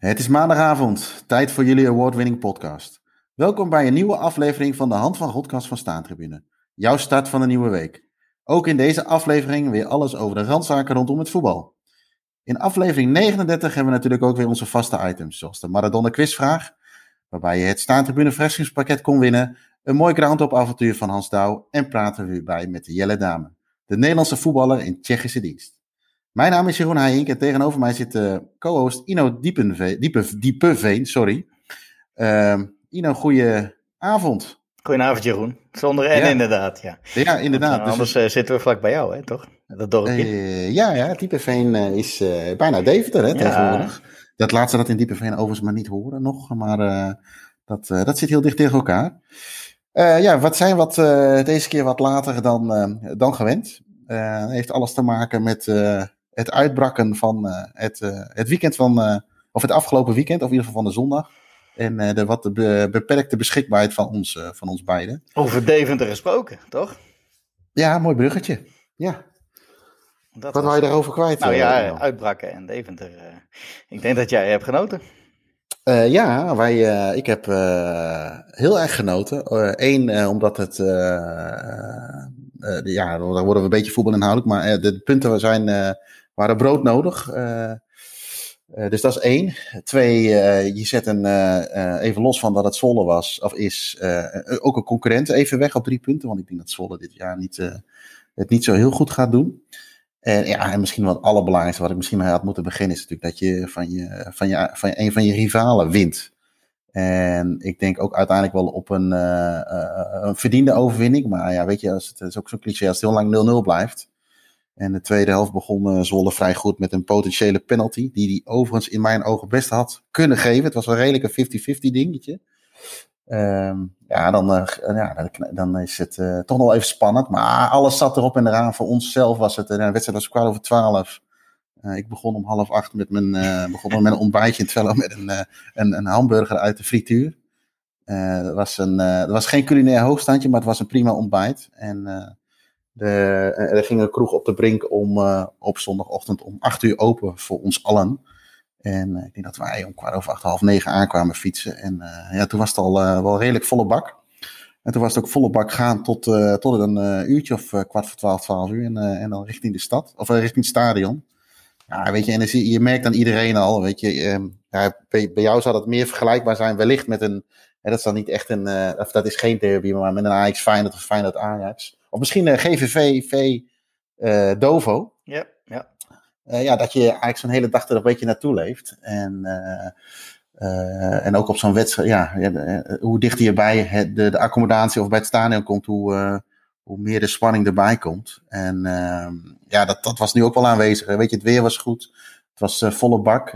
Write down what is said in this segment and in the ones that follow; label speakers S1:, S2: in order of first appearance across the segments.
S1: Het is maandagavond, tijd voor jullie award-winning podcast. Welkom bij een nieuwe aflevering van de Hand van Godkast van Staantribune. Jouw start van de nieuwe week. Ook in deze aflevering weer alles over de randzaken rondom het voetbal. In aflevering 39 hebben we natuurlijk ook weer onze vaste items, zoals de Maradona quizvraag, waarbij je het Staantribune verrassingspakket kon winnen, een mooi groundhop avontuur van Hans Douw en praten we weer bij met de Jelle Dame, de Nederlandse voetballer in Tsjechische dienst. Mijn naam is Jeroen Heijink en tegenover mij zit uh, co-host Ino Diepenveen, Diepe, Diepeveen. Sorry. Uh, Ino, goeie avond.
S2: Goedenavond Jeroen. Zonder N inderdaad, ja.
S1: Ja, inderdaad.
S2: Want, uh, anders uh, zitten we vlak bij jou, hè, toch? Dat dorpje.
S1: ja, ja, Diepeveen is bijna Deventer, hè, ja. tegenwoordig. Dat laat ze dat in Diepeveen overigens maar niet horen nog, maar dat, dat zit heel dicht tegen elkaar. ja, wat zijn wat deze keer wat later dan, dan gewend. heeft alles te maken met het uitbraken van uh, het, uh, het weekend van, uh, of het afgelopen weekend, of in ieder geval van de zondag. En de wat be beperkte beschikbaarheid van ons, van ons beiden.
S2: Over Deventer gesproken, toch?
S1: Ja, mooi bruggetje. Ja. Dat wat was... je daarover kwijt?
S2: Nou ja, uitbraken en Deventer. ik denk dat jij hebt genoten.
S1: ja, wij, ik heb heel erg genoten. Eén, omdat het ja, dan worden we een beetje voetbalinhoudelijk. Maar de punten zijn, waren brood nodig. Uh, dus dat is één. Twee, uh, je zet een, even los van dat het Zwolle was, of is, ook een concurrent even weg op drie punten. Want ik denk dat Zwolle dit jaar niet, het niet zo heel goed gaat doen. En ja, en misschien wat het allerbelangrijkste wat ik misschien mee had moeten beginnen, is natuurlijk dat je van, je, van, je, van een van je rivalen wint. En ik denk ook uiteindelijk wel op een, een verdiende overwinning. Maar ja, weet je, als het, is ook zo'n cliché als het heel lang 0-0 blijft. En de tweede helft begon uh, Zwolle vrij goed met een potentiële penalty. Die hij overigens in mijn ogen best had kunnen geven. Het was wel redelijk een 50-50 dingetje. Um, ja, dan, uh, ja, dan is het toch nog even spannend. Maar alles zat erop en eraan. Voor onszelf was het. de wedstrijd was kwart over twaalf. ik begon om half acht met mijn, begon met een ontbijtje. Met een, een, een hamburger uit de frituur. dat, was een, dat was geen culinair hoogstandje, maar het was een prima ontbijt. En de, eh, er ging een kroeg op de brink om, uh, op zondagochtend om acht uur open voor ons allen. En uh, ik denk dat wij om kwart over acht, half negen aankwamen fietsen. En ja, toen was het al wel redelijk volle bak. En toen was het ook volle bak gaan tot, tot een uurtje of kwart voor twaalf, twaalf uur. En, dan richting de stad, of richting het stadion. Ja, weet je, en je, merkt aan iedereen al, weet je, ehm, bij, jou zou dat meer vergelijkbaar zijn wellicht met een, dat is dan niet echt een, of dat is geen derby, maar met een Ajax Feyenoord of Feyenoord Ajax. Of misschien uh, GVV V uh, Dovo.
S2: Ja, ja.
S1: Uh, ja, dat je eigenlijk zo'n hele dag er een beetje naartoe leeft. En, en ook op zo'n wedstrijd, ja, hoe dichter je bij het, de, de accommodatie of bij het stadion komt, hoe, hoe meer de spanning erbij komt. En ehm, ja, dat, dat was nu ook wel aanwezig. Weet je, het weer was goed. Het was volle bak.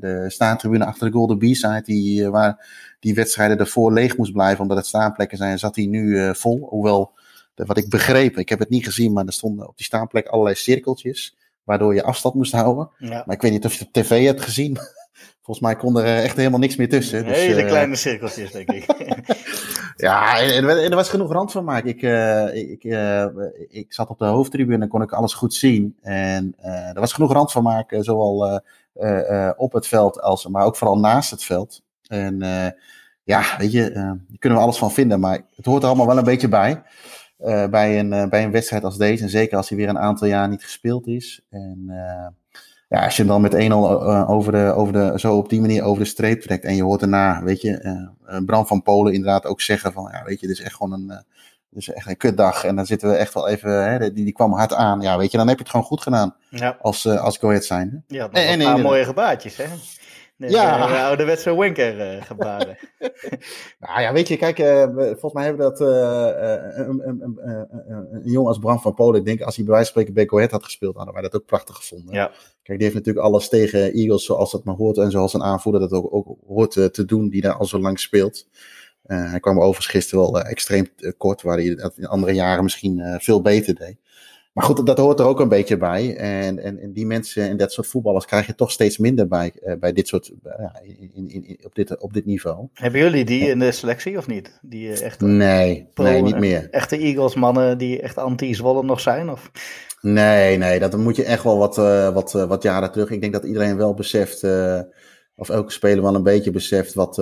S1: de staantribune achter de Golden B-side, die, waar die wedstrijden ervoor leeg moest blijven omdat het staanplekken zijn, zat die nu vol. Hoewel wat ik begreep, ik heb het niet gezien, maar er stonden op die staanplek allerlei cirkeltjes. Waardoor je afstand moest houden. Maar ik weet niet of je het op tv hebt gezien. Volgens mij kon er echt helemaal niks meer tussen.
S2: Dus, Hele uh, kleine cirkeltjes, denk ik.
S1: ja, en, en, er was genoeg rand van maken. Ik, uh, ik, uh, ik zat op de hoofdtribune en kon ik alles goed zien. En er was genoeg rand van maken, zowel op het veld als, maar ook vooral naast het veld. En ja, weet je, daar kunnen we alles van vinden, maar het hoort er allemaal wel een beetje bij. Uh, bij, een, uh, bij een wedstrijd als deze. En zeker als hij weer een aantal jaar niet gespeeld is. En uh, ja, als je hem dan met 1-0 over de, over de, zo op die manier over de streep trekt. En je hoort daarna, weet je, Bram van Polen inderdaad ook zeggen van, ja, weet je, dit is echt gewoon een, dit is echt een kutdag. En dan zitten we echt wel even, hè, die, die kwam hard aan. Ja, weet je, dan heb je het gewoon goed gedaan. Ja. Als, als Go Ahead zijn.
S2: Ja, en, en, een paar mooie gebaartjes, hè? Ja. De, ouderwetse Winker uh, gebaren.
S1: nou ja, weet je, kijk, uh, volgens mij hebben we dat uh, een, een, een, een, jongen als Bram van Polen, ik denk als hij bij wijze van spreken bij had gespeeld, hadden wij dat ook prachtig gevonden. Ja. Kijk, die heeft natuurlijk alles tegen Eagles zoals dat maar hoort en zoals een aanvoerder dat ook, ook hoort te doen, die daar al zo lang speelt. hij kwam overigens gisteren wel extreem kort, waar hij in andere jaren misschien veel beter deed. Maar goed, dat hoort er ook een beetje bij. En, en, en die mensen en dat soort voetballers krijg je toch steeds minder bij, uh, bij dit soort, uh, ja, in, in, in, op, dit, op dit niveau.
S2: Hebben jullie die in de selectie of niet? Die uh, echt
S1: nee, pro, nee, niet meer.
S2: Echte Eagles mannen die echt anti-Zwolle nog zijn? Of?
S1: Nee, nee, dat moet je echt wel wat, wat, wat jaren terug. Ik denk dat iedereen wel beseft of elke speler wel een beetje beseft wat,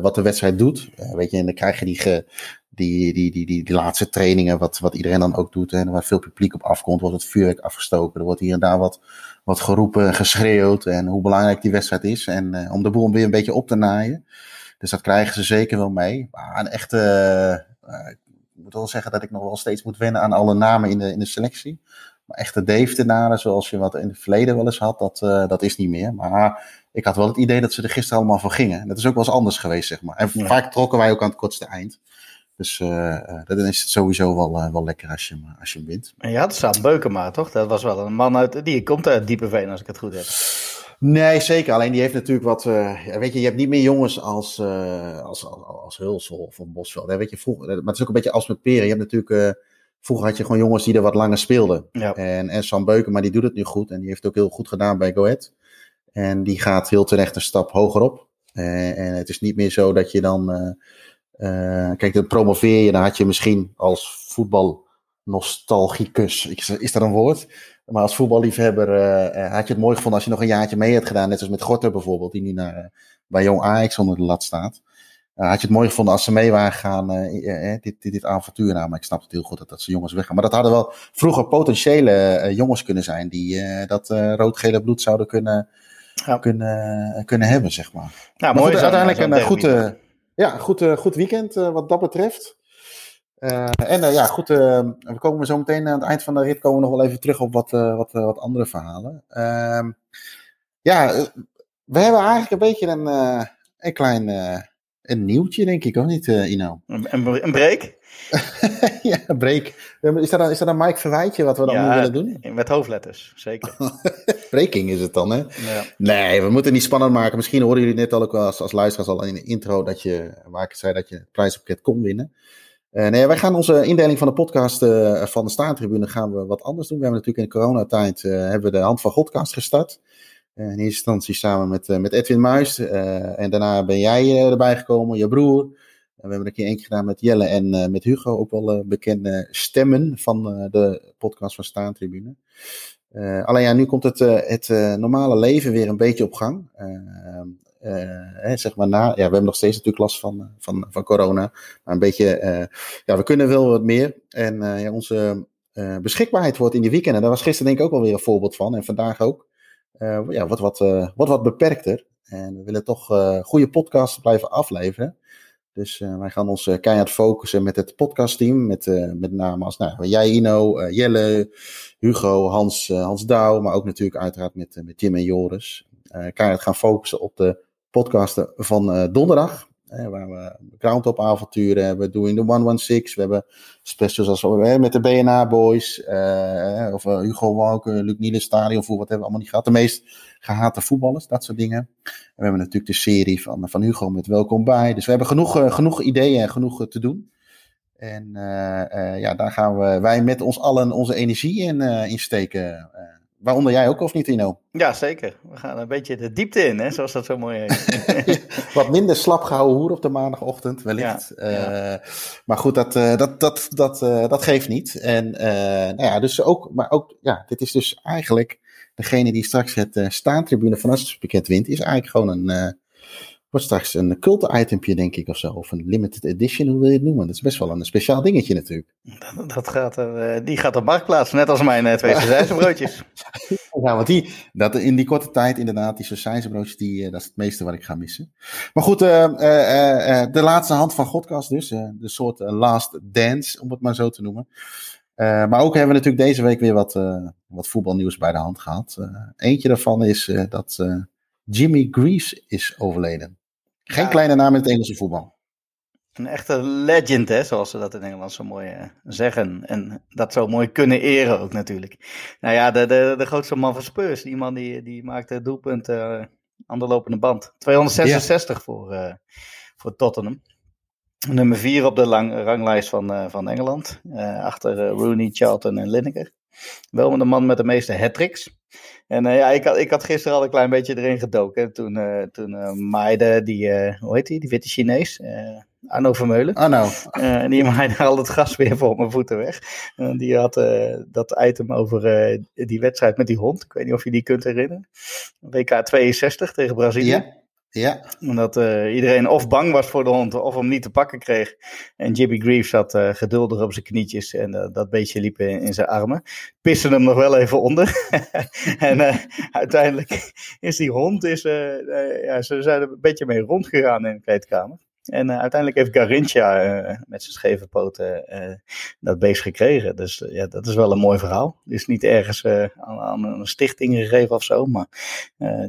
S1: wat de wedstrijd doet. weet je, en dan krijg je die, ge, die, die, die, die, laatste trainingen, wat, wat iedereen dan ook doet. En waar veel publiek op afkomt, wordt het vuurwerk afgestoken. Er wordt hier en daar wat, wat geroepen, geschreeuwd. En hoe belangrijk die wedstrijd is. En om de boel weer een beetje op te naaien. Dus dat krijgen ze zeker wel mee. Maar een echte. ik moet wel zeggen dat ik nog wel steeds moet wennen aan alle namen in de, in de selectie. Maar echte Deeftenaren, zoals je wat in het verleden wel eens had, dat, uh, dat is niet meer. Maar ik had wel het idee dat ze er gisteren allemaal van gingen. Dat is ook wel eens anders geweest, zeg maar. En vaak trokken wij ook aan het kortste eind. Dus uh, dan is het sowieso wel, uh, wel lekker als je, als je hem wint.
S2: En je had Sam Beukema, toch? Dat was wel een man uit... Die komt uit Diepenveen, als ik het goed heb.
S1: Nee, zeker. Alleen die heeft natuurlijk wat... Uh, weet je, je hebt niet meer jongens als, als, als, als Hulsel of Bosveld. Hè? Weet je, vroeger, maar het is ook een beetje als met Peren. Je hebt natuurlijk Vroeger had je gewoon jongens die er wat langer speelden. Ja. En, en Sam Beuken, die doet het nu goed. En die heeft het ook heel goed gedaan bij Go Ahead. En die gaat heel terecht een stap hoger op. Uh, en het is niet meer zo dat je dan... Uh, uh, kijk, dan promoveer je. Dan had je misschien als voetbalnostalgicus... Is, dat een woord? Maar als voetballiefhebber had je het mooi gevonden als je nog een jaartje mee had gedaan. Net zoals met Gorter bijvoorbeeld, die nu naar, bij Jong Ajax onder de lat staat. Had je het mooi gevonden als ze mee waren uh, dit, dit, dit avontuur nou, maar ik snap het heel goed dat, dat ze jongens weggaan. Maar dat hadden wel vroeger potentiële jongens kunnen zijn die dat rood-gele bloed zouden kunnen, ja. kunnen, kunnen hebben, zeg maar.
S2: Nou, mooi.
S1: Goed, uiteindelijk een goed, ja, goed, goed weekend wat dat betreft. en ja, goed, we komen zo meteen aan het eind van de rit komen we nog wel even terug op wat, wat, wat andere verhalen. Ehm, ja, we hebben eigenlijk een beetje een, een klein een nieuwtje, denk ik, of niet, Ino?
S2: Een, een break?
S1: ja, een break. Is dat, dan, is dat een Mike Verwijtje wat we dan ja, willen doen?
S2: Met hoofdletters, zeker.
S1: Breaking is het dan, hè? Ja. Nee, we moeten niet spannend maken. Misschien horen jullie net al ook als, als luisteraars al in de intro dat je, waar ik zei dat je het prijspakket kon winnen. Uh, nee, wij gaan onze indeling van de podcast uh, van de Staantribune gaan we wat anders doen. We hebben natuurlijk in de coronatijd uh, hebben we de Hand van Godcast gestart. Eh, in eerste instantie samen met, eh, met Edwin Muis. Eh, en daarna ben jij erbij gekomen, je broer. We hebben een keer eentje gedaan met Jelle en met Hugo, ook wel bekende stemmen van de podcast van Staantribune. Alleen ja, nu komt het, het normale leven weer een beetje op gang. Zeg maar na, ja, we hebben nog steeds natuurlijk last van, van, van corona. Maar een beetje, ja, we kunnen wel wat meer. En ja, onze beschikbaarheid wordt in die weekenden, daar was gisteren denk ik ook wel weer een voorbeeld van. En vandaag ook. Ja, wat, wat, wat, wat beperkter. En we willen toch goede podcasts blijven afleveren. Dus wij gaan ons keihard focussen met het podcastteam. Met, met name als nou, jij, Ino, Jelle, Hugo, Hans, Hans Douw. Maar ook natuurlijk uiteraard met, met Tim en Joris. keihard gaan focussen op de podcasten van donderdag waar we groundtop avonturen hebben, Doing the 116. We hebben specials als met de BNA Boys. Uh, of uh, Hugo Walker, Luc Nielen Stadion voor wat hebben we allemaal niet gehad. De meest gehate voetballers, dat soort dingen. En we hebben natuurlijk de serie van, van Hugo met Welkom bij. Dus we hebben genoeg, uh, genoeg ideeën en genoeg te doen. En ja, daar gaan we, wij met ons allen onze energie in, in steken. Waaronder jij ook, of niet, Tino?
S2: Ja, zeker. We gaan een beetje de diepte in, hè, zoals dat zo mooi
S1: heet. Wat minder slap gehouden hoer op de maandagochtend, wellicht. Ja, ja. Uh, maar goed, dat, uh, dat, dat, dat, uh, dat geeft niet. En nou ja, dus ook, maar ook, ja, dit is dus eigenlijk degene die straks het staantribune van wint, is eigenlijk gewoon een, Wordt straks een cult-itempje, denk ik, of zo. Of een limited edition, hoe wil je het noemen? Dat is best wel een speciaal dingetje natuurlijk.
S2: Dat, dat gaat er, uh, die gaat op marktplaats, net als mijn uh, twee broodjes.
S1: ja, want die, dat, in die korte tijd inderdaad, die broodjes, die, uh, dat is het meeste wat ik ga missen. Maar goed, de laatste hand van Godcast dus. de soort last dance, om het maar zo te noemen. maar ook hebben we natuurlijk deze week weer wat, wat voetbalnieuws bij de hand gehad. eentje daarvan is dat Jimmy Greaves is overleden. Geen kleine naam in het Engelse voetbal.
S2: Een echte legend, hè, zoals ze dat in Engeland zo mooi uh, zeggen. En dat zo mooi kunnen eren ook natuurlijk. Nou ja, de, de, de grootste man van Spurs, die man die, die maakte doelpunt uh, aan de lopende band. 266 voor, uh, voor Tottenham. Nummer 4 op de lang, ranglijst van, van Engeland. achter Rooney, Charlton en Lineker. Wel met de man met de meeste hat-tricks. En uh, ja, ik had, ik had gisteren al een klein beetje erin gedoken. Toen, uh, toen uh, maaide die, hoe heet die, die witte Chinees, Arno Vermeulen.
S1: Arno.
S2: En die maaide al het gas weer voor mijn voeten weg. En die had dat item over die wedstrijd met die hond. Ik weet niet of je die kunt herinneren. WK 62 tegen Brazilië. Ja.
S1: Ja.
S2: Omdat uh, iedereen of bang was voor de hond of hem niet te pakken kreeg. En Jimmy Greaves zat uh, geduldig op zijn knietjes en uh, dat beetje liep in, zijn armen. Piste hem nog wel even onder. en uiteindelijk is die hond, is, ja, ze zijn er een beetje mee rondgegaan in de kleedkamer. En uh, uiteindelijk heeft Garincha uh, met zijn scheve poten uh, dat beest gekregen. Dus ja, dat is wel een mooi verhaal. Is niet ergens aan, aan, een stichting gegeven of zo, maar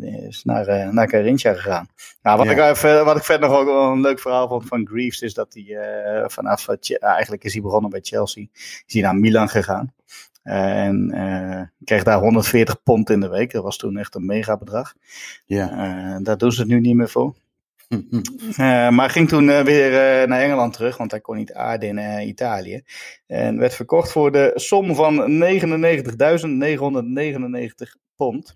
S2: is naar, naar Garincha gegaan. Nou, wat, ja. ik, wat ik verder nog ook wel een leuk verhaal vond van Greaves is dat hij vanaf, eigenlijk is hij begonnen bij Chelsea, is hij naar Milan gegaan. en kreeg daar 140 pond in de week. Dat was toen echt een mega bedrag. Ja. daar doen ze het nu niet meer voor. Uh, maar ging toen uh, weer uh, naar Engeland terug, want hij kon niet aarden in Italië. En werd verkocht voor de som van 99.999 pond.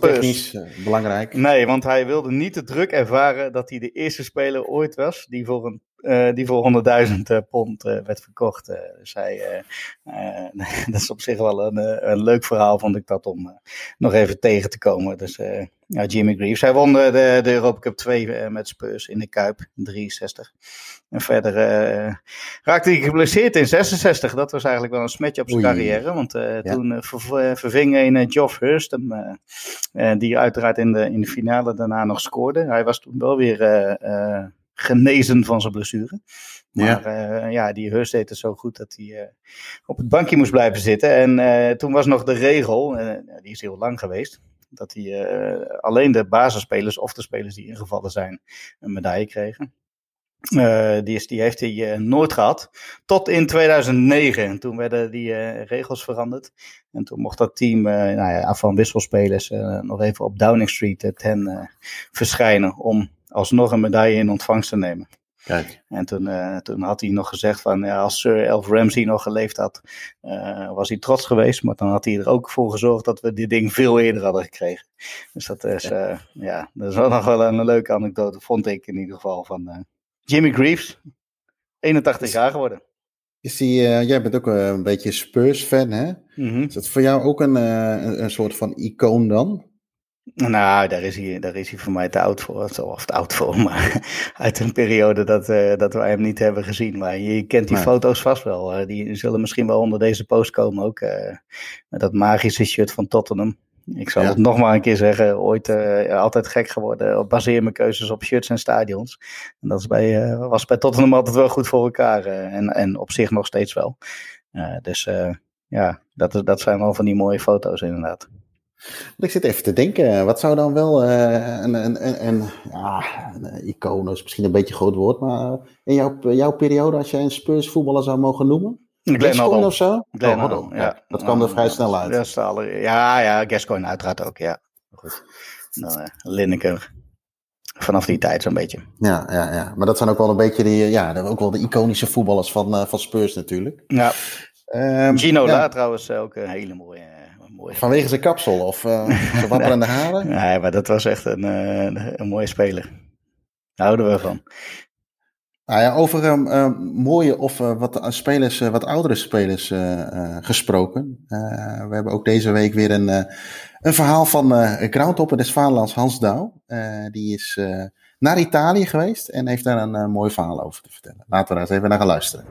S1: Technisch belangrijk.
S2: Nee, want hij wilde niet de druk ervaren dat hij de eerste speler ooit was die voor een uh, die voor 100.000 uh, pond uh, werd verkocht. dus hij, dat is op zich wel een, een leuk verhaal, vond ik dat, om nog even tegen te komen. Dus ja, Jimmy Greaves. Hij won de, de Europa Cup 2 met Spurs in de Kuip, in 63. En verder raakte hij geblesseerd in 66. Dat was eigenlijk wel een smetje op zijn Oei. carrière. Want ja. toen ver, verving een Geoff Hurst hem, die uiteraard in de, in de finale daarna nog scoorde. Hij was toen wel weer genezen van zijn blessure. Maar ja, uh, ja die Hurst deed het zo goed dat hij uh, op het bankje moest blijven zitten. En uh, toen was nog de regel, die is heel lang geweest, dat hij alleen de basisspelers of de spelers die ingevallen zijn een medaille kregen. die, is, die heeft hij nooit gehad. Tot in 2009. En toen werden die regels veranderd. En toen mocht dat team nou ja, van wisselspelers nog even op Downing Street ten verschijnen om alsnog een medaille in ontvangst te nemen.
S1: Kijk.
S2: En toen, uh, toen had hij nog gezegd van ja, als Sir Elf Ramsey nog geleefd had, uh, was hij trots geweest. Maar dan had hij er ook voor gezorgd dat we dit ding veel eerder hadden gekregen. Dus dat is, ja, uh, ja dat is wel nog wel een leuke anekdote, vond ik in ieder geval, van Jimmy Greaves. 81 jaar geworden.
S1: Is die, jij bent ook een beetje Spurs-fan, hè?
S2: Mm -hmm.
S1: Is dat voor jou ook een, een, een soort van icoon dan?
S2: Nou, daar is, hij, daar is hij voor mij te oud voor. Of te oud voor, maar uit een periode dat, uh, dat wij hem niet hebben gezien. Maar je kent die nee. foto's vast wel. Uh, die zullen misschien wel onder deze post komen ook. Uh, met dat magische shirt van Tottenham. Ik zal ja. het nog maar een keer zeggen. Ooit altijd gek geworden. Baseer mijn keuzes op shirts en stadions. En dat is bij, was bij Tottenham altijd wel goed voor elkaar. en, en op zich nog steeds wel. dus ja, dat, dat zijn wel van die mooie foto's inderdaad.
S1: Ik zit even te denken, wat zou dan wel uh, een, een, ja, een icoon is misschien een beetje een groot woord, maar in jouw, jouw periode, als jij een Spurs voetballer zou mogen noemen? Gascoigne of zo?
S2: Glenn oh,
S1: ja. Dat kwam er vrij snel uit.
S2: Ja, ja, Gascoigne uiteraard ook, ja. Goed. Nou, Lineker. Vanaf die tijd zo'n beetje.
S1: Ja, ja, ja, maar dat zijn ook wel een beetje die, ja, ook wel de iconische voetballers van, van Spurs natuurlijk.
S2: Ja. Um, Gino ja. daar trouwens ook een hele mooie
S1: mooi. Vanwege zijn kapsel of uh, zijn wapperende haren?
S2: Nee, maar dat was echt een, uh, een mooie speler. Daar houden we van.
S1: Nou ja, over uh, mooie of wat spelers, wat oudere spelers gesproken. we hebben ook deze week weer een, een verhaal van uh, Groundhopper des Vaderlands Hans Douw. die is naar Italië geweest en heeft daar een mooi verhaal over te vertellen. Laten we daar eens even naar gaan luisteren.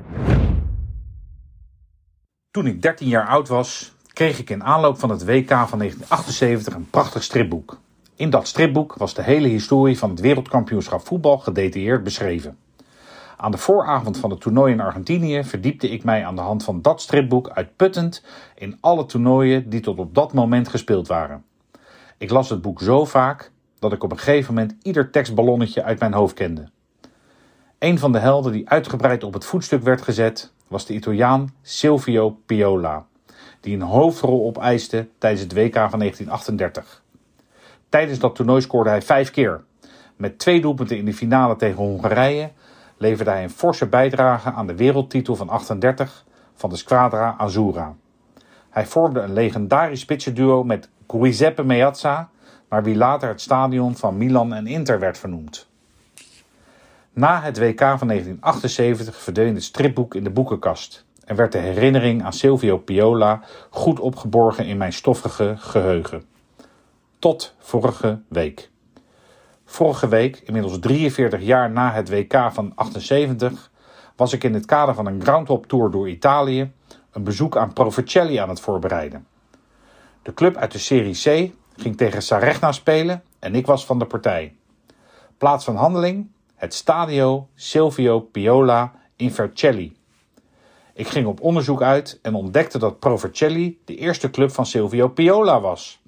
S3: Toen ik 13 jaar oud was, kreeg ik in aanloop van het WK van 1978 een prachtig stripboek. In dat stripboek was de hele historie van het wereldkampioenschap voetbal gedetailleerd beschreven. Aan de vooravond van het toernooi in Argentinië verdiepte ik mij aan de hand van dat stripboek uitputtend in alle toernooien die tot op dat moment gespeeld waren. Ik las het boek zo vaak dat ik op een gegeven moment ieder tekstballonnetje uit mijn hoofd kende. Een van de helden die uitgebreid op het voetstuk werd gezet was de Italiaan Silvio Piola die een hoofdrol opeiste tijdens het WK van 1938. Tijdens dat toernooi scoorde hij vijf keer. Met twee doelpunten in de finale tegen Hongarije leverde hij een forse bijdrage aan de wereldtitel van 38 van de Squadra Azzurra. Hij vormde een legendarisch spitsenduo met Giuseppe Meazza, naar wie later het stadion van Milan en Inter werd vernoemd. Na het WK van 1978 verdween het stripboek in de boekenkast en werd de herinnering aan Silvio Piola goed opgeborgen in mijn stoffige geheugen. Tot vorige week. Vorige week, inmiddels 43 jaar na het WK van 78, was ik in het kader van een groundhop tour door Italië een bezoek aan Provercelli aan het voorbereiden. De club uit de Serie C ging tegen Saregna spelen en ik was van de partij. Plaats van handeling: het Stadio Silvio Piola in Vercelli. Ik ging op onderzoek uit en ontdekte dat Provercelli de eerste club van Silvio Piola was.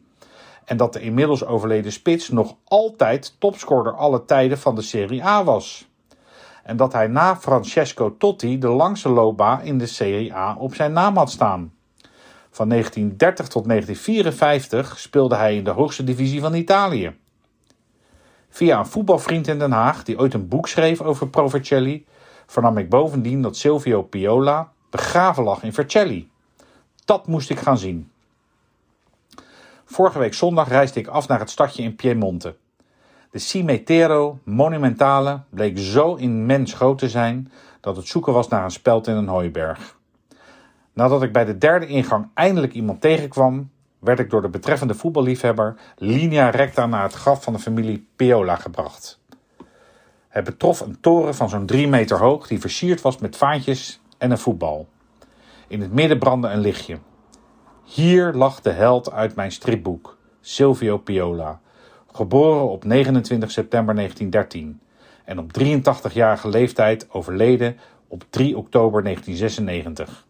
S3: En dat de inmiddels overleden spits nog altijd topscorer alle tijden van de Serie A was. En dat hij na Francesco Totti de langste loopbaan in de Serie A op zijn naam had staan. Van 1930 tot 1954 speelde hij in de hoogste divisie van Italië. Via een voetbalvriend in Den Haag, die ooit een boek schreef over Provercelli, vernam ik bovendien dat Silvio Piola begraven lag in Vercelli. Dat moest ik gaan zien. Vorige week zondag reisde ik af naar het stadje in Piemonte. De Cimitero Monumentale bleek zo immens groot te zijn dat het zoeken was naar een speld in een hooiberg. Nadat ik bij de derde ingang eindelijk iemand tegenkwam, werd ik door de betreffende voetballiefhebber linea recta naar het graf van de familie Piola gebracht. Het betrof een toren van zo'n drie meter hoog die versierd was met vaantjes en een voetbal. In het midden brandde een lichtje. Hier lag de held uit mijn stripboek, Silvio Piola, geboren op 29 september 1913 en op 83-jarige leeftijd overleden op 3 oktober 1996.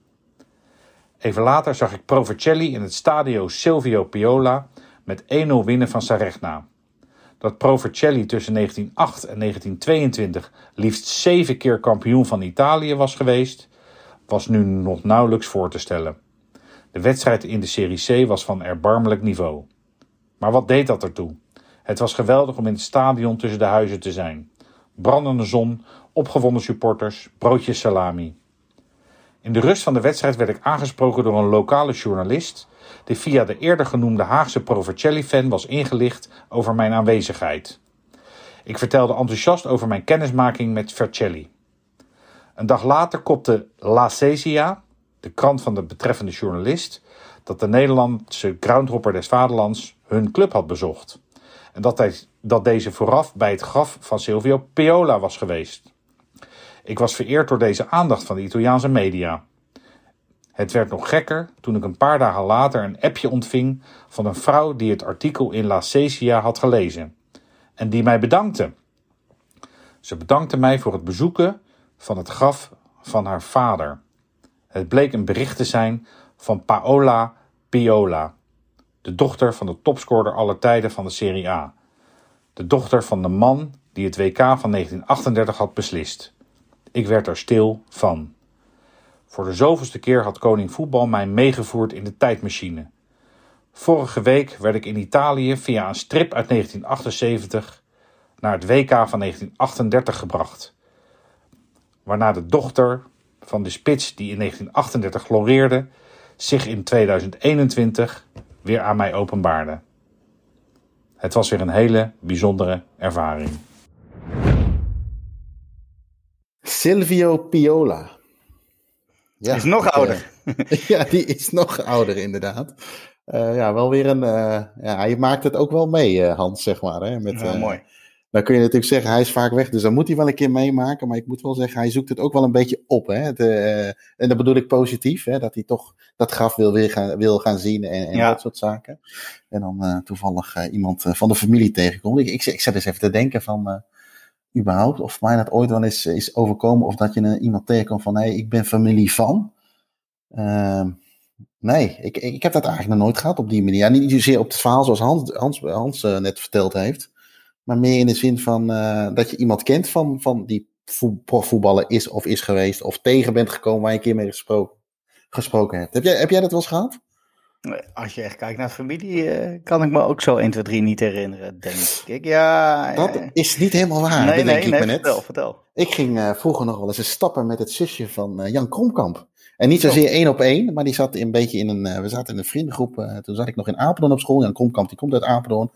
S3: Even later zag ik Provercelli in het stadio Silvio Piola met 1-0 winnen van Saregna. Dat Provercelli tussen 1908 en 1922 liefst zeven keer kampioen van Italië was geweest, was nu nog nauwelijks voor te stellen. De wedstrijd in de Serie C was van erbarmelijk niveau. Maar wat deed dat ertoe? Het was geweldig om in het stadion tussen de huizen te zijn. Brandende zon, opgewonden supporters, broodjes salami. In de rust van de wedstrijd werd ik aangesproken door een lokale journalist die via de eerder genoemde Haagse Provercelli-fan was ingelicht over mijn aanwezigheid. Ik vertelde enthousiast over mijn kennismaking met Vercelli. Een dag later kopte La Cesia, de krant van de betreffende journalist, dat de Nederlandse groundhopper des vaderlands hun club had bezocht. En dat, hij, dat deze vooraf bij het graf van Silvio Piola was geweest. Ik was vereerd door deze aandacht van de Italiaanse media. Het werd nog gekker toen ik een paar dagen later een appje ontving van een vrouw die het artikel in La Cesia had gelezen en die mij bedankte. Ze bedankte mij voor het bezoeken van het graf van haar vader. Het bleek een bericht te zijn van Paola Piola, de dochter van de topscorer aller tijden van de Serie A. De dochter van de man die het WK van 1938 had beslist. Ik werd er stil van. Voor de zoveelste keer had koning voetbal mij meegevoerd in de tijdmachine. Vorige week werd ik in Italië via een strip uit 1978 naar het WK van 1938 gebracht. Waarna de dochter van de spits die in 1938 floreerde zich in 2021 weer aan mij openbaarde. Het was weer een hele bijzondere ervaring.
S1: Silvio Piola.
S2: Ja, is nog ouder.
S1: ja, die is nog ouder inderdaad. Uh, ja, wel weer een. Uh, ja, hij maakt het ook wel mee, uh, Hans, zeg maar. Hè, met,
S2: ja, mooi.
S1: Dan kun je natuurlijk zeggen, hij is vaak weg, dus dan moet hij wel een keer meemaken. Maar ik moet wel zeggen, hij zoekt het ook wel een beetje op. Hè? De, en dat bedoel ik positief, hè? dat hij toch dat graf wil, weer gaan, wil gaan zien en, en dat soort zaken. En dan toevallig iemand van de familie tegenkomt. Ik, ik, ik zet eens even te denken van überhaupt, of mij dat ooit wel eens is overkomen, of dat je een, iemand tegenkomt van, hé, hey, ik ben familie van. Uh, nee, ik, ik heb dat eigenlijk nog nooit gehad op die manier. Ja, niet zozeer op het verhaal zoals Hans, Hans, Hans uh, net verteld heeft, maar meer in de zin van uh, dat je iemand kent van, van die profvoetballer is of is geweest, of tegen bent gekomen waar je een keer mee gesproken, gesproken hebt. Heb jij, heb jij dat wel eens gehad?
S2: Als je echt kijkt naar familie, uh, kan ik me ook zo 1, 2, 3 niet herinneren, denk ik. Ja,
S1: dat is niet helemaal waar, nee, nee, ik nee,
S2: net. Vertel, vertel.
S1: Ik ging uh, vroeger nog wel eens een stappen met het zusje van Jan Kromkamp. En niet zozeer één op één, maar die zat een beetje in een, we zaten in een vriendengroep. toen zat ik nog in Apeldoorn op school. Jan Kromkamp, die komt uit Apeldoorn.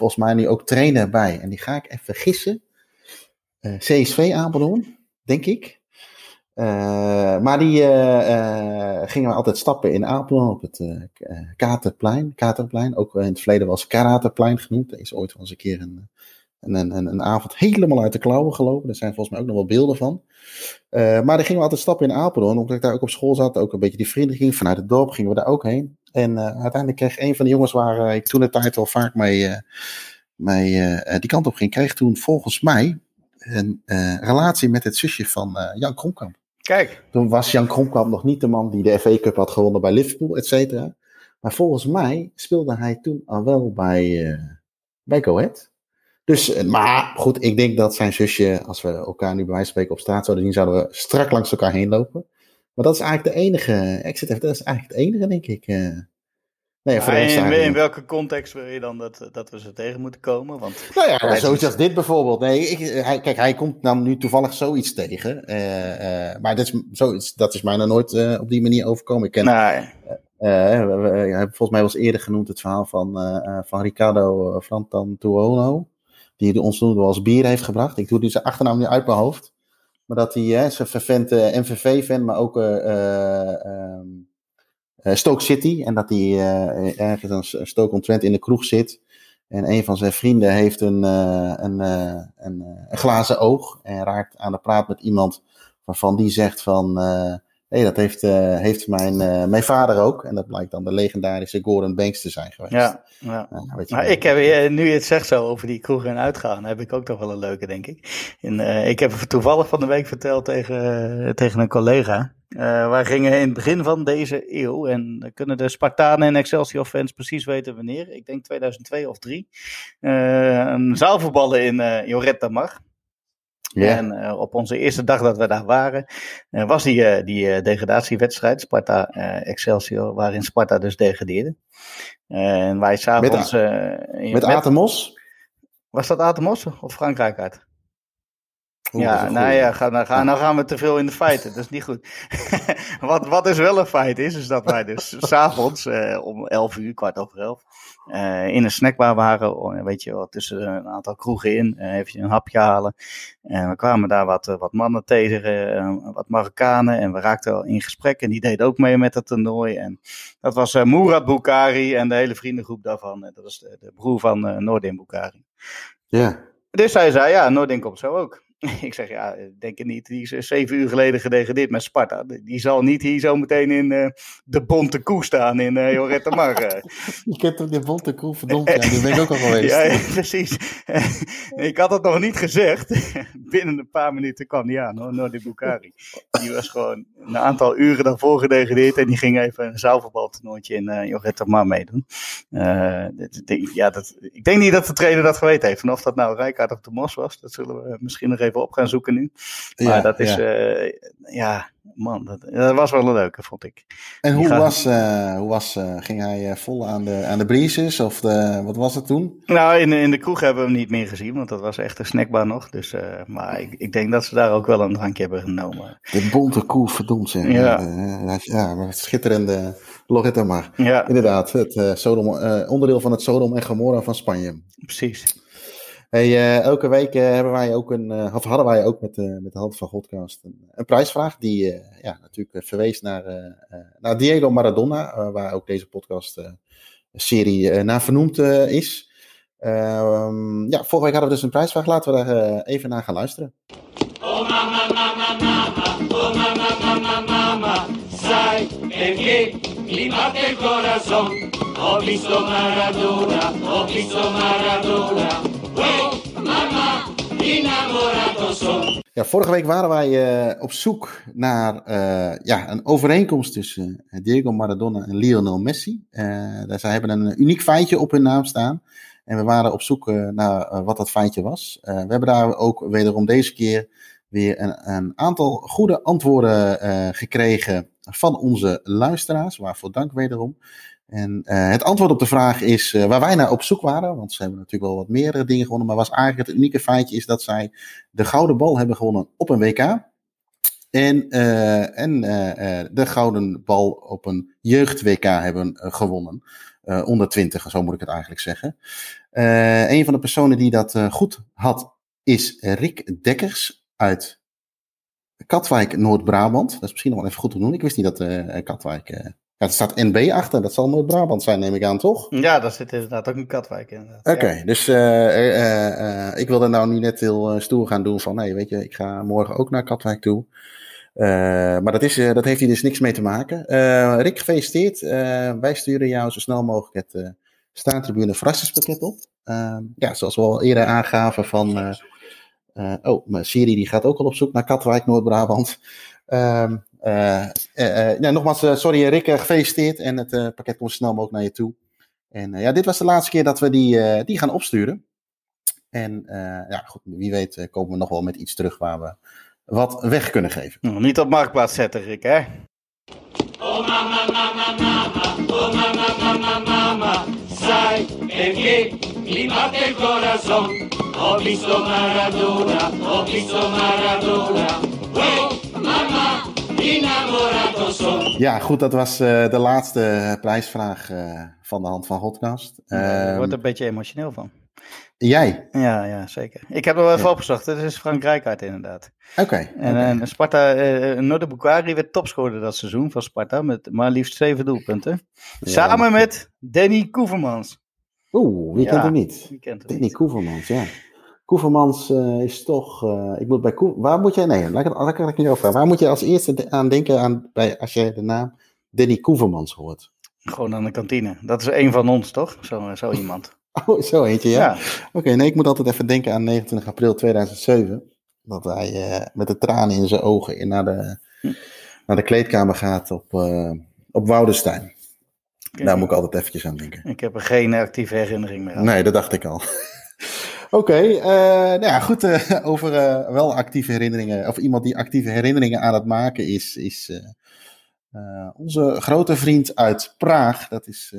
S1: Volgens mij nu ook trainer bij. En die ga ik even gissen. CSV Apeldoorn, denk ik. Uh, maar die uh, gingen altijd stappen in Apeldoorn op het Katerplein. Katerplein, ook in het verleden was Karaterplein genoemd. Er is ooit wel eens een keer een een, een, een avond helemaal uit de klauwen gelopen. Er zijn volgens mij ook nog wel beelden van. maar dan gingen we altijd stappen in Apeldoorn, omdat ik daar ook op school zat. Ook een beetje die vrienden ging vanuit het dorp, gingen we daar ook heen. En uiteindelijk kreeg een van de jongens waar ik toen de tijd al vaak mee, mee die kant op ging, kreeg toen volgens mij een relatie met het zusje van Jan Kromkamp.
S2: Kijk.
S1: Toen was Jan Kromkamp nog niet de man die de FA Cup had gewonnen bij Liverpool, et cetera. Maar volgens mij speelde hij toen al wel bij, bij Go Ahead. Dus, eh, maar goed, ik denk dat zijn zusje, als we elkaar nu bij wijze van spreken op straat zouden zien, zouden we strak langs elkaar heen lopen. Maar dat is eigenlijk de enige, exit dat is eigenlijk het enige, denk ik.
S2: Nee, voor in, in, welke context wil je dan dat, dat we ze tegen moeten komen? Want
S1: nou ja, zoiets als dit bijvoorbeeld. Nee, ik, hij, kijk, hij komt dan nu toevallig zoiets tegen. Uh, uh, maar dat is, zoiets, dat is mij nog nooit uh, op die manier overkomen. Ik ken, nee. we, volgens mij eens eerder genoemd het verhaal van, van Ricardo Frantan Tuono. Die ons toen als bier heeft gebracht. Ik doe die zijn achternaam nu uit mijn hoofd. Maar dat hij, hè, zijn vervent MVV-fan, maar ook... Uh, Stoke City. En dat hij ergens een Stoke on Trent in de kroeg zit. En een van zijn vrienden heeft een, een, een, een, glazen oog. En raakt aan de praat met iemand waarvan die zegt van... Hé, dat heeft, heeft mijn, mijn vader ook. En dat blijkt dan de legendarische Gordon Banks te zijn geweest.
S2: Ja, ja. maar ik heb, nu je het zegt zo over die kroegen en uitgaan, heb ik ook toch wel een leuke, denk ik. En, ik heb toevallig van de week verteld tegen, tegen een collega. Wij gingen in het begin van deze eeuw, en kunnen de Spartanen en Excelsior fans precies weten wanneer, ik denk 2002 of 3, uh, eh, een zaalvoetballen in Joretta Mar. Yeah. En op onze eerste dag dat we daar waren, was die, die degradatiewedstrijd, Sparta Excelsior, waarin Sparta dus degradeerde. en wij s'avonds...
S1: Met, met, met Atemos?
S2: Was dat Atemos of Frankrijk uit? ja, nou ja, ga, nou, ga, nou gaan we te veel in de feiten. Dat is niet goed. wat, wat dus wel een feit is, is dat wij dus s'avonds uh, om 11 uur, kwart over 11, uh, in een snackbar waren. Oh, weet je wel, tussen een aantal kroegen in. Uh, even een hapje halen. En we kwamen daar wat, wat mannen tegen, wat Marokkanen. En we raakten al in gesprek. En die deed ook mee met het toernooi. En dat was Mourad Boukari en de hele vriendengroep daarvan. dat was de, de broer van Noordin Boukari.
S1: Ja.
S2: Dus hij zei, ja, Noordin komt zo ook. Ik zeg ja, denk het niet. Die is eh, zeven uur geleden gedegradeerd met Sparta. Die zal niet hier zo meteen in uh, de Bonte Koe staan in uh, Jorette Mar.
S1: Je kent toch de Bonte Koe, verdomd. Ja, die ben ik ook al geweest.
S2: ja, precies. ik had het nog niet gezegd. Binnen een paar minuten kwam die aan, hoor, Nordi Bukari. Die was gewoon een aantal uren daarvoor gedegradeerd. En die ging even een zaalvoetbaltoernooitje in uh, Jorette Mar meedoen. ja, dat, ik denk niet dat de trainer dat geweten heeft. En of dat nou Rijkaard of de Mos was, dat zullen we misschien nog even even op gaan zoeken nu. Maar ja, dat is, ja, uh, ja man, dat, dat, was wel een leuke, vond ik.
S1: En hoe was, hoe was uh, ging hij vol aan de, aan de breezes of de, wat was het toen?
S2: Nou, in, in de kroeg hebben we hem niet meer gezien, want dat was echt een snackbar nog. Dus, maar ik, ik denk dat ze daar ook wel een drankje hebben genomen.
S1: De bonte koe, verdomd zeg. Ja, ja maar schitterende Loretta maar. Ja. Inderdaad, het Sodom, onderdeel van het Sodom en Gomorra van Spanje.
S2: Precies.
S1: Hey, uh, elke week uh, hebben wij ook een, uh, of hadden wij ook met, met de Hand van Godcast een, een prijsvraag die ja, natuurlijk verwees naar, naar Diego Maradona, waar ook deze podcast serie naar vernoemd is. Ehm, ja, vorige week hadden we dus een prijsvraag. Laten we daar even naar gaan luisteren. Oh mama, mama, mama, oh mama, mama, mama, sai perché mi batte il corazon. Ho visto Maradona, ho visto Maradona. Ja, vorige week waren wij uh, op zoek naar uh, ja, een overeenkomst tussen uh, Diego Maradona en Lionel Messi. zij hebben een uniek feitje op hun naam staan. En we waren op zoek naar wat dat feitje was. we hebben daar ook wederom deze keer weer een, een aantal goede antwoorden gekregen van onze luisteraars. Waarvoor dank wederom. En uh, het antwoord op de vraag is uh, waar wij naar op zoek waren, want ze hebben natuurlijk wel wat meer dingen gewonnen, maar was eigenlijk het unieke feitje is dat zij de gouden bal hebben gewonnen op een WK. En, en de gouden bal op een jeugd-WK hebben gewonnen. onder 20, zo moet ik het eigenlijk zeggen. een van de personen die dat goed had, is Rick Dekkers uit Katwijk, Noord-Brabant. Dat is misschien nog wel even goed te doen. Ik wist niet dat Katwijk Ja, er staat NB achter. Dat zal Noord-Brabant zijn, neem ik aan, toch?
S2: Ja, daar zit inderdaad ook een Katwijk in.
S1: Oké, dus uh, ik wilde nou niet net heel stoer gaan doen van... nee, weet je, ik ga morgen ook naar Katwijk toe. maar dat, is, dat heeft hier dus niks mee te maken. Rick, gefeliciteerd. wij sturen jou zo snel mogelijk het staantribune verrassingspakket op. ja, zoals we al eerder aangaven van... oh, maar Siri die gaat ook al op zoek naar Katwijk, Noord-Brabant. Ehm, uh, ja, nogmaals, sorry Rick, gefeliciteerd. En het pakket komt snel mogelijk naar je toe. En ja, dit was de laatste keer dat we die, die gaan opsturen. En ja, goed, wie weet komen we nog wel met iets terug waar we wat weg kunnen geven.
S2: Nog niet op marktplaats zetten, Rick, hè?
S4: Oh mama, mama, mama, oh mama, mama, mama, sai perché mi batte il corazon. Ho visto Maradona, ho visto Maradona, oh mama,
S1: ja, goed, dat was uh, de laatste prijsvraag uh, van de hand van Hotcast.
S2: Uh, er wordt een beetje emotioneel van.
S1: Jij?
S2: Ja, ja, zeker. Ik heb er wel even ja. opgezocht. Het is Frank Rijkaard inderdaad.
S1: Oké. Okay,
S2: en,
S1: okay.
S2: en Sparta, uh, Noorde Bukari werd topscorer dat seizoen van Sparta. Met maar liefst zeven doelpunten. Ja, Samen met Danny Koevermans.
S1: Oeh, wie kent hem niet?
S2: Wie kent hem
S1: Danny
S2: niet?
S1: Koevermans, ja. Koevermans uh, is toch. Uh, ik moet bij Koe, waar moet jij. Nee, laat ik, laat ik. Waar moet je als eerste aan denken aan, bij, als jij de naam Danny Koevermans hoort?
S2: Gewoon aan de kantine. Dat is een van ons, toch? Zo, zo iemand.
S1: oh, zo eentje, ja. ja. Oké, okay, nee, ik moet altijd even denken aan 29 april 2007. Dat hij uh, met de tranen in zijn ogen in naar, de, hm. naar de kleedkamer gaat op, op Woudenstein. Okay. Daar moet ik altijd eventjes aan denken.
S2: Ik heb er geen actieve herinnering meer aan.
S1: Nee, dat dacht ik al. Oké, uh, nou ja, goed. Uh, over uh, wel actieve herinneringen, of iemand die actieve herinneringen aan het maken is, is onze grote vriend uit Praag. Dat is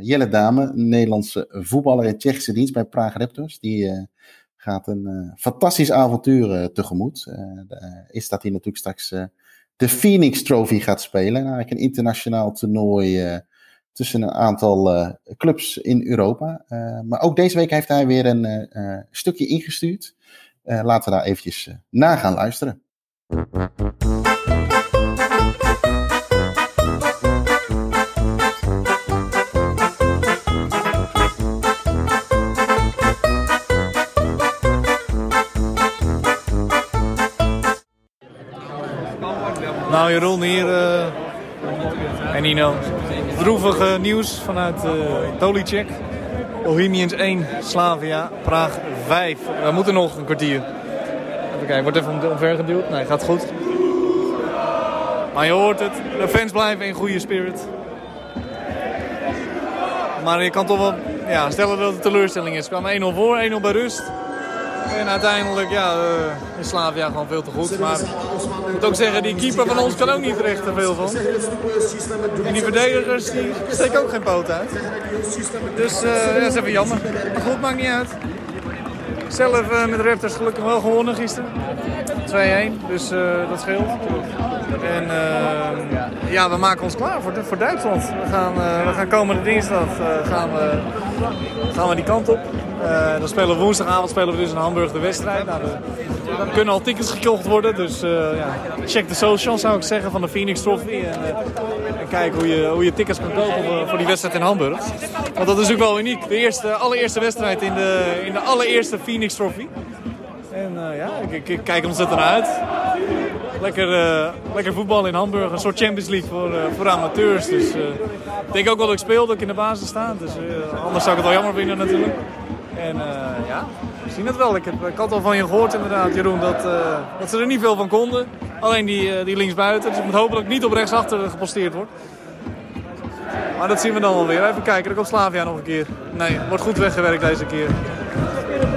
S1: Jelle Dame, Nederlandse voetballer in Tsjechische dienst bij Praag Raptors. Die gaat een fantastisch avontuur tegemoet. is dat hij natuurlijk straks de Phoenix Trophy gaat spelen. Eigenlijk een internationaal toernooi tussen een aantal uh, clubs in Europa. Uh, maar ook deze week heeft hij weer een uh, stukje ingestuurd. laten we daar eventjes naar gaan luisteren.
S5: Nou Jeroen hier en Nino droevig nieuws vanuit uh, Tolicek. Bohemians 1, Slavia, Praag 5. We moeten nog een kwartier. Even kijken, wordt even omver geduwd? Nee, gaat goed. Maar je hoort het, de fans blijven in goede spirit. Maar je kan toch wel ja, stellen dat het teleurstelling is. We kwamen 1-0 voor, 1-0 bij rust. En uiteindelijk ja, uh, is Slavia gewoon veel te goed. Maar ik moet ook zeggen, die keeper van ons kan ook niet recht te veel van. En die verdedigers die steken ook geen poot uit. Dus uh, dat is even jammer. Goed, maakt niet uit. Zelf uh, met de Raptors gelukkig wel gewonnen gisteren. 2-1, dus dat scheelt. En ja, we maken ons klaar voor, voor Duitsland. We gaan, we gaan komende dinsdag gaan, we, gaan we die kant op. Uh, dan spelen we woensdagavond spelen we dus in Hamburg de wedstrijd. Nou, er kunnen al tickets gekocht worden, dus uh, ja, check de socials zou ik zeggen van de Phoenix Trophy. En, uh, en kijk hoe je, hoe je tickets kan kopen voor, voor, die wedstrijd in Hamburg. Want dat is ook wel uniek. De eerste, allereerste wedstrijd in de, in de allereerste Phoenix Trophy. En ja, ik, ik, ik kijk ontzettend naar uit. Lekker, lekker voetbal in Hamburg, een soort Champions League voor, voor amateurs. Dus ik denk ook wel dat ik speel, dat ik in de basis sta. Dus anders zou ik het wel jammer vinden natuurlijk. En uh, ja, we zien het wel. Ik, heb, ik had al van je gehoord inderdaad, Jeroen, dat, uh, dat ze er niet veel van konden. Alleen die, uh, die linksbuiten. Dus ik moet ik niet op rechtsachter geposteerd word. Maar dat zien we dan wel weer. Even kijken, er komt Slavia nog een keer. Nee, wordt goed weggewerkt deze keer.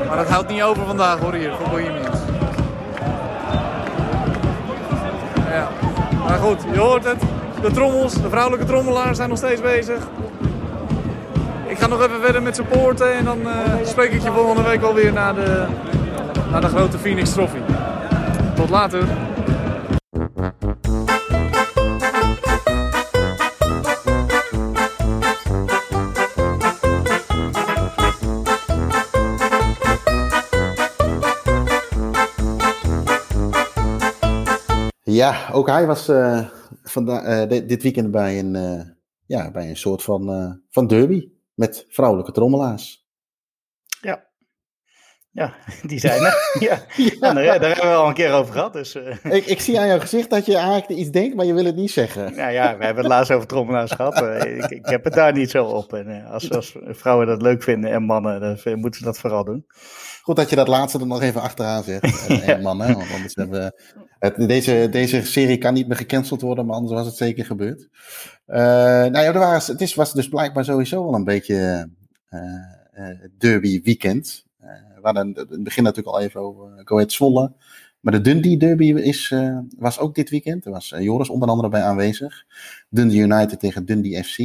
S5: Maar dat houdt niet over vandaag hoor hier, voor Bohemians. Ja, maar goed, je hoort het. De trommels, de vrouwelijke trommelaars zijn nog steeds bezig. Ik ga nog even verder met supporten en dan uh, spreek ik je volgende week wel weer naar de, naar de grote Phoenix Trophy. Tot later.
S1: Ja, ook hij was uh, vanda- uh, dit weekend bij een ja, bij een soort van, van derby met vrouwelijke trommelaars.
S2: Ja, die zijn er. ja. ja. daar, hebben we al een keer over gehad. Dus, uh...
S1: ik, ik, zie aan jouw gezicht dat je eigenlijk iets denkt, maar je wil het niet zeggen.
S2: Nou ja, we hebben het laatst over trommelaars gehad. Uh, ik, ik, heb het daar niet zo op. En uh, als, als, vrouwen dat leuk vinden en mannen, dan moeten ze dat vooral doen.
S1: Goed dat je dat laatste er nog even achteraan zegt. en mannen, want anders hebben het, deze, deze serie kan niet meer gecanceld worden, maar anders was het zeker gebeurd. Nou ja, er was, het is, was dus blijkbaar sowieso wel een beetje derby weekend hadden in het begin natuurlijk al even over Go. Maar de Dundee Derby is, was ook dit weekend. Er was Joris onder andere bij aanwezig. Dundee United tegen Dundee FC.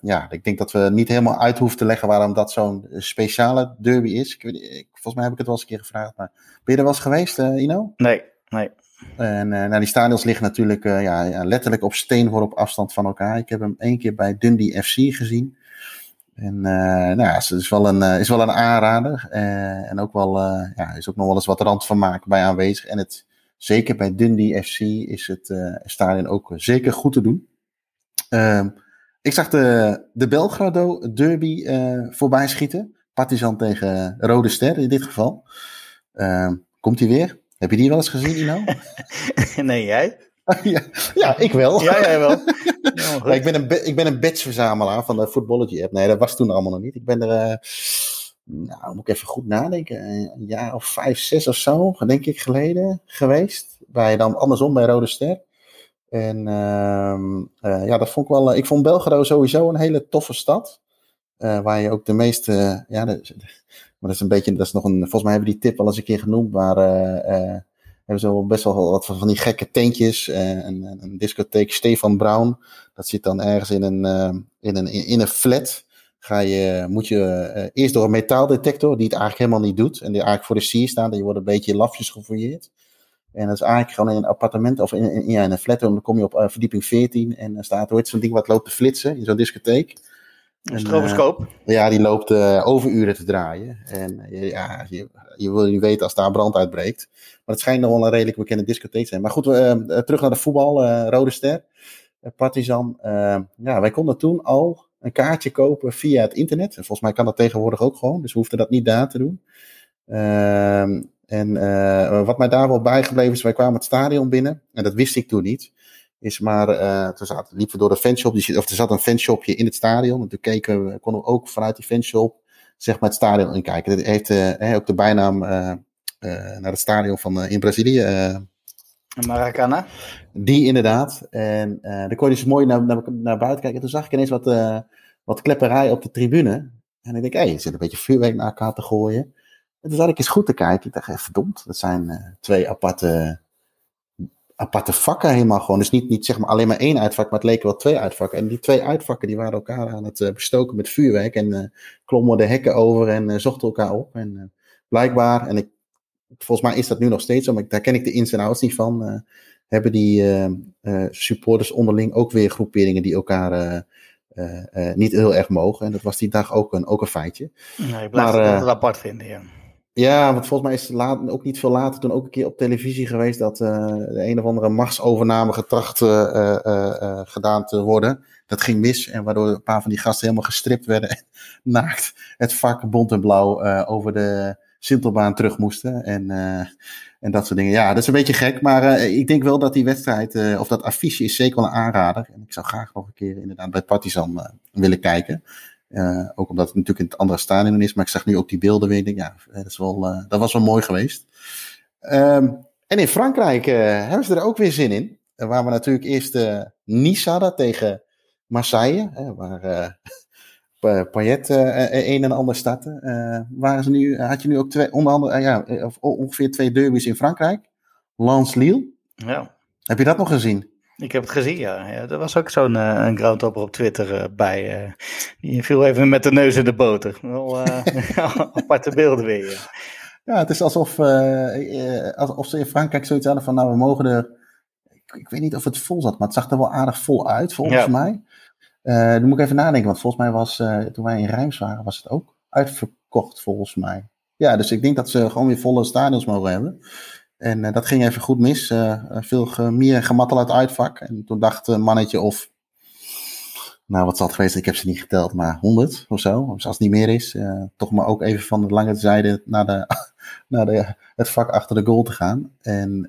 S1: Ja, ik denk dat we niet helemaal uit hoeven te leggen waarom dat zo'n speciale derby is. Ik, volgens mij heb ik het wel eens een keer gevraagd. Maar ben je er wel eens geweest, Ino?
S2: Nee, nee.
S1: En nou, die stadions liggen natuurlijk ja, ja, letterlijk op steenworp afstand van elkaar. Ik heb hem één keer bij Dundee FC gezien. En uh, nou ja, het is wel een, is wel een aanrader. Uh, en ook wel, ja, is ook nog wel eens wat rand van maken bij aanwezig. En het, zeker bij Dundee FC is het stadion ook zeker goed te doen. Ehm, ik zag de, de Belgrado derby voorbij schieten. Partizan tegen Rode Ster in dit geval. Ehm, komt hij weer? Heb je die wel eens gezien, Ino?
S2: nee, jij?
S1: ja, ja, ik wel.
S2: Ja, jij wel.
S1: Ja, ik ben een, ik ben een badge-verzamelaar van de Footballogy app. Nee, dat was toen allemaal nog niet. Ik ben er, uh, nou, moet ik even goed nadenken, een jaar of vijf, zes of zo, denk ik, geleden geweest. Bij dan andersom bij Rode Ster. En uh, uh, ja, dat vond ik wel. ik vond Belgrado sowieso een hele toffe stad. waar je ook de meeste. ja, de, maar dat is een beetje. Dat is nog een. Volgens mij hebben we die tip al eens een keer genoemd. Maar hebben ze best wel wat van die gekke tentjes. Uh, een, een, discotheek Stefan Brown. Dat zit dan ergens in een, in een, in een flat. Ga je, moet je eerst door een metaaldetector, die het eigenlijk helemaal niet doet. En die eigenlijk voor de sier staan. En je wordt een beetje lafjes gefouilleerd. En dat is eigenlijk gewoon in een appartement of in, in, ja, in een flat. En dan kom je op verdieping 14. En dan staat, hoe zo'n ding wat loopt te flitsen in zo'n discotheek.
S2: Een stroboscoop?
S1: ja, die loopt overuren te draaien. En ja, je, je wil niet weten als daar brand uitbreekt. Maar het schijnt nog wel een redelijk bekende discotheek te zijn. Maar goed, terug naar de voetbal. Rode Ster, Partizan. ja, wij konden toen al een kaartje kopen via het internet. En volgens mij kan dat tegenwoordig ook gewoon. Dus we hoefden dat niet daar te doen. Ehm, en wat mij daar wel bijgebleven is, wij kwamen het stadion binnen. En dat wist ik toen niet. Is maar, uh, toen zaten, liepen we door de fanshop, of er zat een fanshopje in het stadion. En toen keken we, konden we ook vanuit die fanshop zeg maar het stadion in kijken. Dat heeft uh, ook de bijnaam uh, naar het stadion van in Brazilië.
S2: Maracana.
S1: Die inderdaad. En dan kon je dus mooi naar, naar, naar, buiten kijken. En toen zag ik ineens wat, wat klepperij op de tribune. En ik denk, hé, hey, er zit een beetje vuurwerk naar elkaar te gooien. En toen zat ik eens goed te kijken. Ik dacht, verdomd, dat zijn twee aparte aparte vakken helemaal gewoon. Dus niet, niet zeg maar alleen maar één uitvak, maar het leken wel twee uitvakken. En die twee uitvakken die waren elkaar aan het uh, bestoken met vuurwerk. En uh, klommen de hekken over en uh, zochten elkaar op. En blijkbaar, en ik, volgens mij is dat nu nog steeds zo, maar daar ken ik de ins en outs niet van. hebben die supporters onderling ook weer groeperingen die elkaar niet heel erg mogen. En dat was die dag ook een, ook een feitje.
S2: Nee, ik blijf maar, het apart vinden, ja.
S1: Ja, want volgens mij is het ook niet veel later toen ook een keer op televisie geweest dat uh, de een of andere machtsovername getracht uh, uh, gedaan te worden. Dat ging mis en waardoor een paar van die gasten helemaal gestript werden en naakt het vak bont en blauw over de Sintelbaan terug moesten. En, en dat soort dingen. Ja, dat is een beetje gek, maar ik denk wel dat die wedstrijd, of dat affiche is zeker wel een aanrader. En ik zou graag nog een keer inderdaad bij Partizan willen kijken. Uh, ook omdat het natuurlijk in het andere stadion is. Maar ik zag nu ook die beelden weer. Denk, ja, dat, is wel, uh, dat was wel mooi geweest. Um, en in Frankrijk uh, hebben ze er ook weer zin in. waar we natuurlijk eerst Nice hadden tegen Marseille. waar Payet een en ander startte. waren ze nu, had je nu ook twee, onder andere, ja, ongeveer twee derbies in Frankrijk. Lens-Lille.
S2: Ja.
S1: Heb je dat nog gezien?
S2: Ik heb het gezien, ja. ja er was ook zo'n uh, een groundhopper op Twitter uh, bij. Uh, die viel even met de neus in de boter. Wel aparte beelden weer. Ja.
S1: ja, het is alsof, alsof ze in Frankrijk zoiets hadden van, nou, we mogen er... Ik, ik, weet niet of het vol zat, maar het zag er wel aardig vol uit, volgens ja. mij. dan moet ik even nadenken, want volgens mij was, toen wij in Rijms waren, was het ook uitverkocht, volgens mij. Ja, dus ik denk dat ze gewoon weer volle stadions mogen hebben. En uh, dat ging even goed mis. Uh, veel ge meer gemattel uit uitvak. En toen dacht een mannetje of nou wat zal het geweest, ik heb ze niet geteld, maar 100 of zo. Of als het niet meer is, toch maar ook even van de lange zijde naar, de, naar de, het vak achter de goal te gaan. En,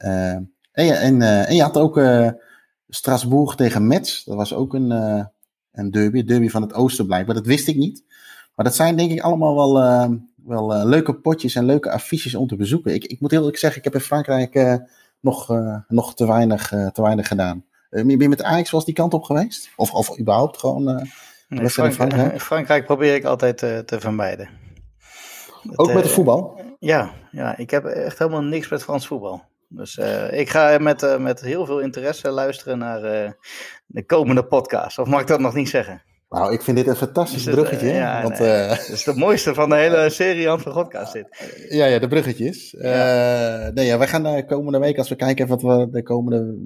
S1: en, en je had ook Strasbourg tegen Metz, dat was ook een, een derby, derby van het oosten blijkbaar. Dat wist ik niet. Maar dat zijn denk ik allemaal wel, wel leuke potjes en leuke affiches om te bezoeken. Ik, ik moet heel eerlijk zeggen, ik heb in Frankrijk nog, nog te, weinig, te weinig gedaan. Eh, ben je met Ajax was die kant op geweest? Of, of überhaupt gewoon
S2: nee, Frank, Frankrijk? Frankrijk probeer ik altijd te, te vermijden.
S1: Ook met het eh, voetbal?
S2: Ja, ja, ik heb echt helemaal niks met Frans voetbal. Dus uh, ik ga met, uh, met heel veel interesse luisteren naar uh, de komende podcast. Of mag ik dat nog niet zeggen?
S1: Nou, ik vind dit een fantastisch bruggetje. Ja, want,
S2: nee, dat is het mooiste van de hele serie Ant van Godcast dit.
S1: Ja, ja, de bruggetjes. Ja. nee, ja, wij gaan de komende week, als we kijken wat we de komende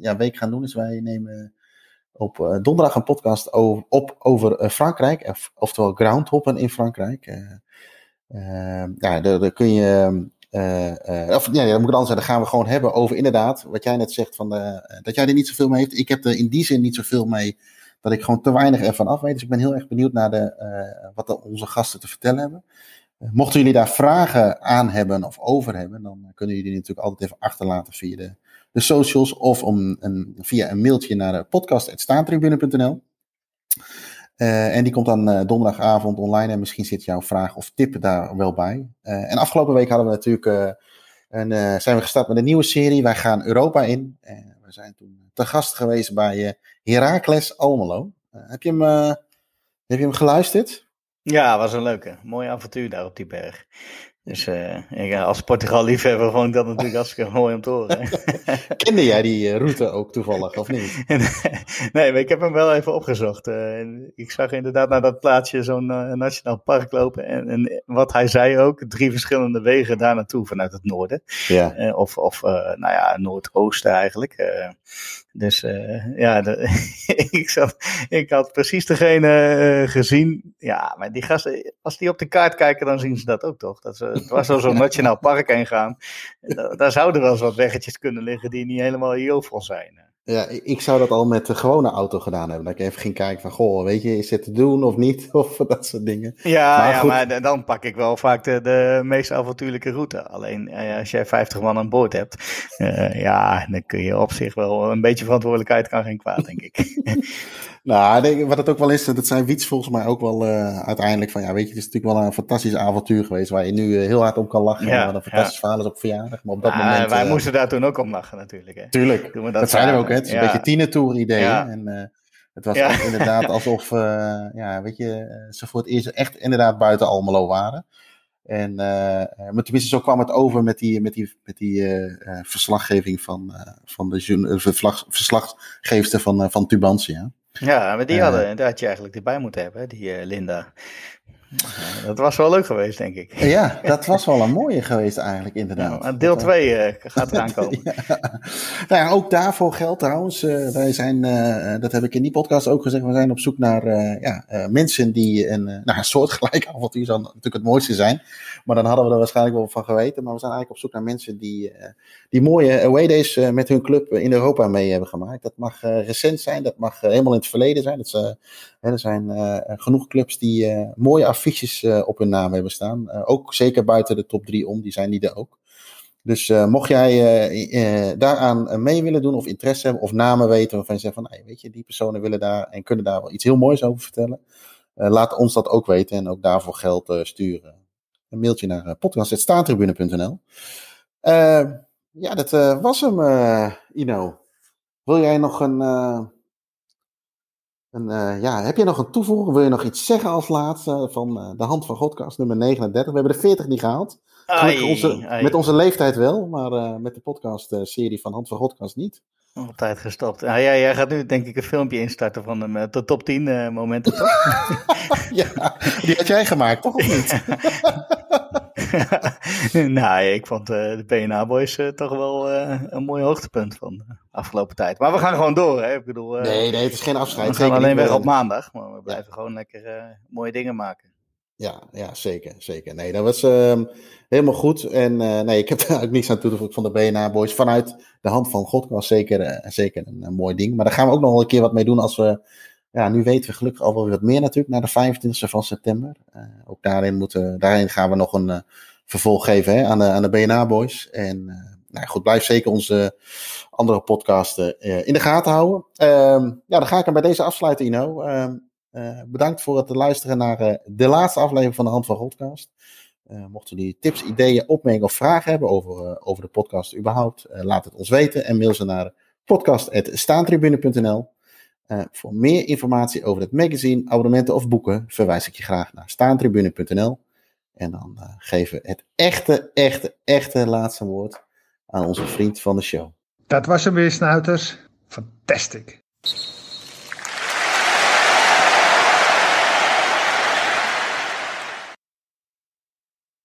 S1: ja, week gaan doen, is wij nemen op uh, donderdag een podcast over, op over Frankrijk, of, oftewel groundhoppen in Frankrijk. Ja, daar, kun je, of ja, dan moet ik dan zeggen, dan gaan we gewoon hebben over inderdaad, wat jij net zegt, van, dat jij er niet zoveel mee heeft. Ik heb er in die zin niet zoveel mee, dat ik gewoon te weinig ervan af weet. Dus ik ben heel erg benieuwd naar de, wat onze gasten te vertellen hebben. Mochten jullie daar vragen aan hebben of over hebben, dan kunnen jullie natuurlijk altijd even achterlaten via de de socials of om een, via een mailtje naar podcast.staantribune.nl. Uh, en die komt dan donderdagavond online en misschien zit jouw vraag of tip daar wel bij. En afgelopen week hadden we natuurlijk een, zijn we gestart met een nieuwe serie. Wij gaan Europa in. we zijn toen te gast geweest bij Heracles Almelo. heb, je hem, heb je hem geluisterd?
S2: Ja, was een leuke. Mooi avontuur daar op die berg. Dus uh, als Portugal-liefhebber vond ik dat natuurlijk hartstikke mooi om te horen.
S1: Kende jij die route ook toevallig, of niet?
S2: nee, maar ik heb hem wel even opgezocht. Uh, ik zag inderdaad naar dat plaatsje zo'n nationaal park lopen. En, en, wat hij zei ook, drie verschillende wegen daar naartoe vanuit het noorden. Ja. of, of nou ja, noordoosten eigenlijk. Dus uh, ja, ik, zat, ik had precies degene uh, gezien. Ja, maar die gasten, als die op de kaart kijken, dan zien ze dat ook toch? Dat ze, het was zo'n nationaal park heen gaan. Daar zouden wel eens wat weggetjes kunnen liggen die niet helemaal heel vol zijn.
S1: Ja, ik zou dat al met de gewone auto gedaan hebben. Dat ik even ging kijken van, goh, weet je, is dit te doen of niet? Of dat soort dingen.
S2: Ja, maar, ja, maar dan pak ik wel vaak de, de meest avontuurlijke route. Alleen als jij 50 man aan boord hebt, uh, ja, dan kun je op zich wel een beetje verantwoordelijkheid kan geen kwaad, denk ik.
S1: Nou, wat het ook wel is, dat zijn Wiets volgens mij ook wel uh, uiteindelijk van, ja, weet je, het is natuurlijk wel een fantastisch avontuur geweest waar je nu uh, heel hard om kan lachen. Ja, wat een fantastisch verhaal is op verjaardag. Maar op dat moment.
S2: Wij uh, moesten daar toen ook om lachen, natuurlijk. Hè.
S1: Tuurlijk. dat, dat zijn er ook, hè. Het is een beetje tienertour idee. En het was inderdaad alsof, ja, weet je, ze voor het eerst echt inderdaad buiten Almelo waren. En, maar tenminste, zo kwam het over met die, met die, met die verslaggeving van, van de verslag, verslaggeefster van, van Tubantia.
S2: Ja, maar die, hadden, daar had je eigenlijk erbij moeten hebben, die uh, Linda. Dat was wel leuk geweest, denk ik.
S1: Ja, dat was wel een mooie geweest eigenlijk, inderdaad.
S2: Ja, deel 2 uh, gaat eraan komen. ja.
S1: Nou ja, ook daarvoor geldt trouwens, uh, wij zijn, uh, dat heb ik in die podcast ook gezegd, we zijn op zoek naar ja, mensen die een, nou, een soortgelijk avontuur zou natuurlijk het mooiste zijn. Maar dan hadden we er waarschijnlijk wel van geweten. Maar we zijn eigenlijk op zoek naar mensen die, die mooie away days met hun club in Europa mee hebben gemaakt. Dat mag recent zijn, dat mag helemaal in het verleden zijn. Dat, er zijn genoeg clubs die mooie affiches uh, op hun naam hebben staan. Uh, ook zeker buiten de top 3 om, die zijn die er ook. Dus uh, mocht jij daaraan mee willen doen of interesse hebben of namen weten waarvan je zegt van, nou, weet je, die personen willen daar en kunnen daar wel iets heel moois over vertellen. laat ons dat ook weten en ook daarvoor geld sturen. Een mailtje naar podcast.staantribune.nl Ja, dat was hem, Ino. Wil jij nog een en, uh, ja, heb je nog een toevoeging? Wil je nog iets zeggen als laatste van uh, de Hand van Godcast nummer 39? We hebben de 40 niet gehaald.
S2: Ai,
S1: onze,
S2: ai.
S1: Met onze leeftijd wel, maar uh, met de podcast-serie van Hand van Godcast niet.
S2: Op tijd gestopt. Ah, ja, jij gaat nu denk ik een filmpje instarten van de, de top 10 momenten, toch?
S1: ja, die had jij gemaakt, toch of niet?
S2: nou, ik vond uh, de PNA Boys uh, toch wel uh, een mooi hoogtepunt van de afgelopen tijd. Maar we gaan gewoon door, hè? Ik bedoel,
S1: nee, nee, het is geen afscheid.
S2: We gaan alleen weg op maandag, maar we blijven ja. gewoon lekker mooie dingen maken.
S1: Ja, ja, zeker, zeker. Nee, dat was uh, helemaal goed. En uh, nee, ik heb daar ook niets aan toe te voegen van de BNA Boys. Vanuit de hand van God was zeker, uh, zeker een, een, mooi ding. Maar daar gaan we ook nog wel een keer wat mee doen als we ja, nu weten we gelukkig al wel wat meer natuurlijk, naar de 25e van september. ook daarin, moeten, daarin gaan we nog een vervolg geven hè, aan de, aan de BNA Boys. En nou goed, blijf zeker onze andere podcasten in de gaten houden. Ehm, ja, dan ga ik hem bij deze afsluiten, Ino. Ehm, bedankt voor het luisteren naar de laatste aflevering van de Hand van Godcast. Mochten jullie tips, ideeën, opmerkingen of vragen hebben over, over de podcast überhaupt, laat het ons weten en mail ze naar podcast.staantribune.nl. voor meer informatie over het magazine, abonnementen of boeken verwijs ik je graag naar staantribune.nl. En dan geven we het echte, echte, echte laatste woord aan onze vriend van de show.
S6: Dat was hem weer, Snuiters. Fantastic.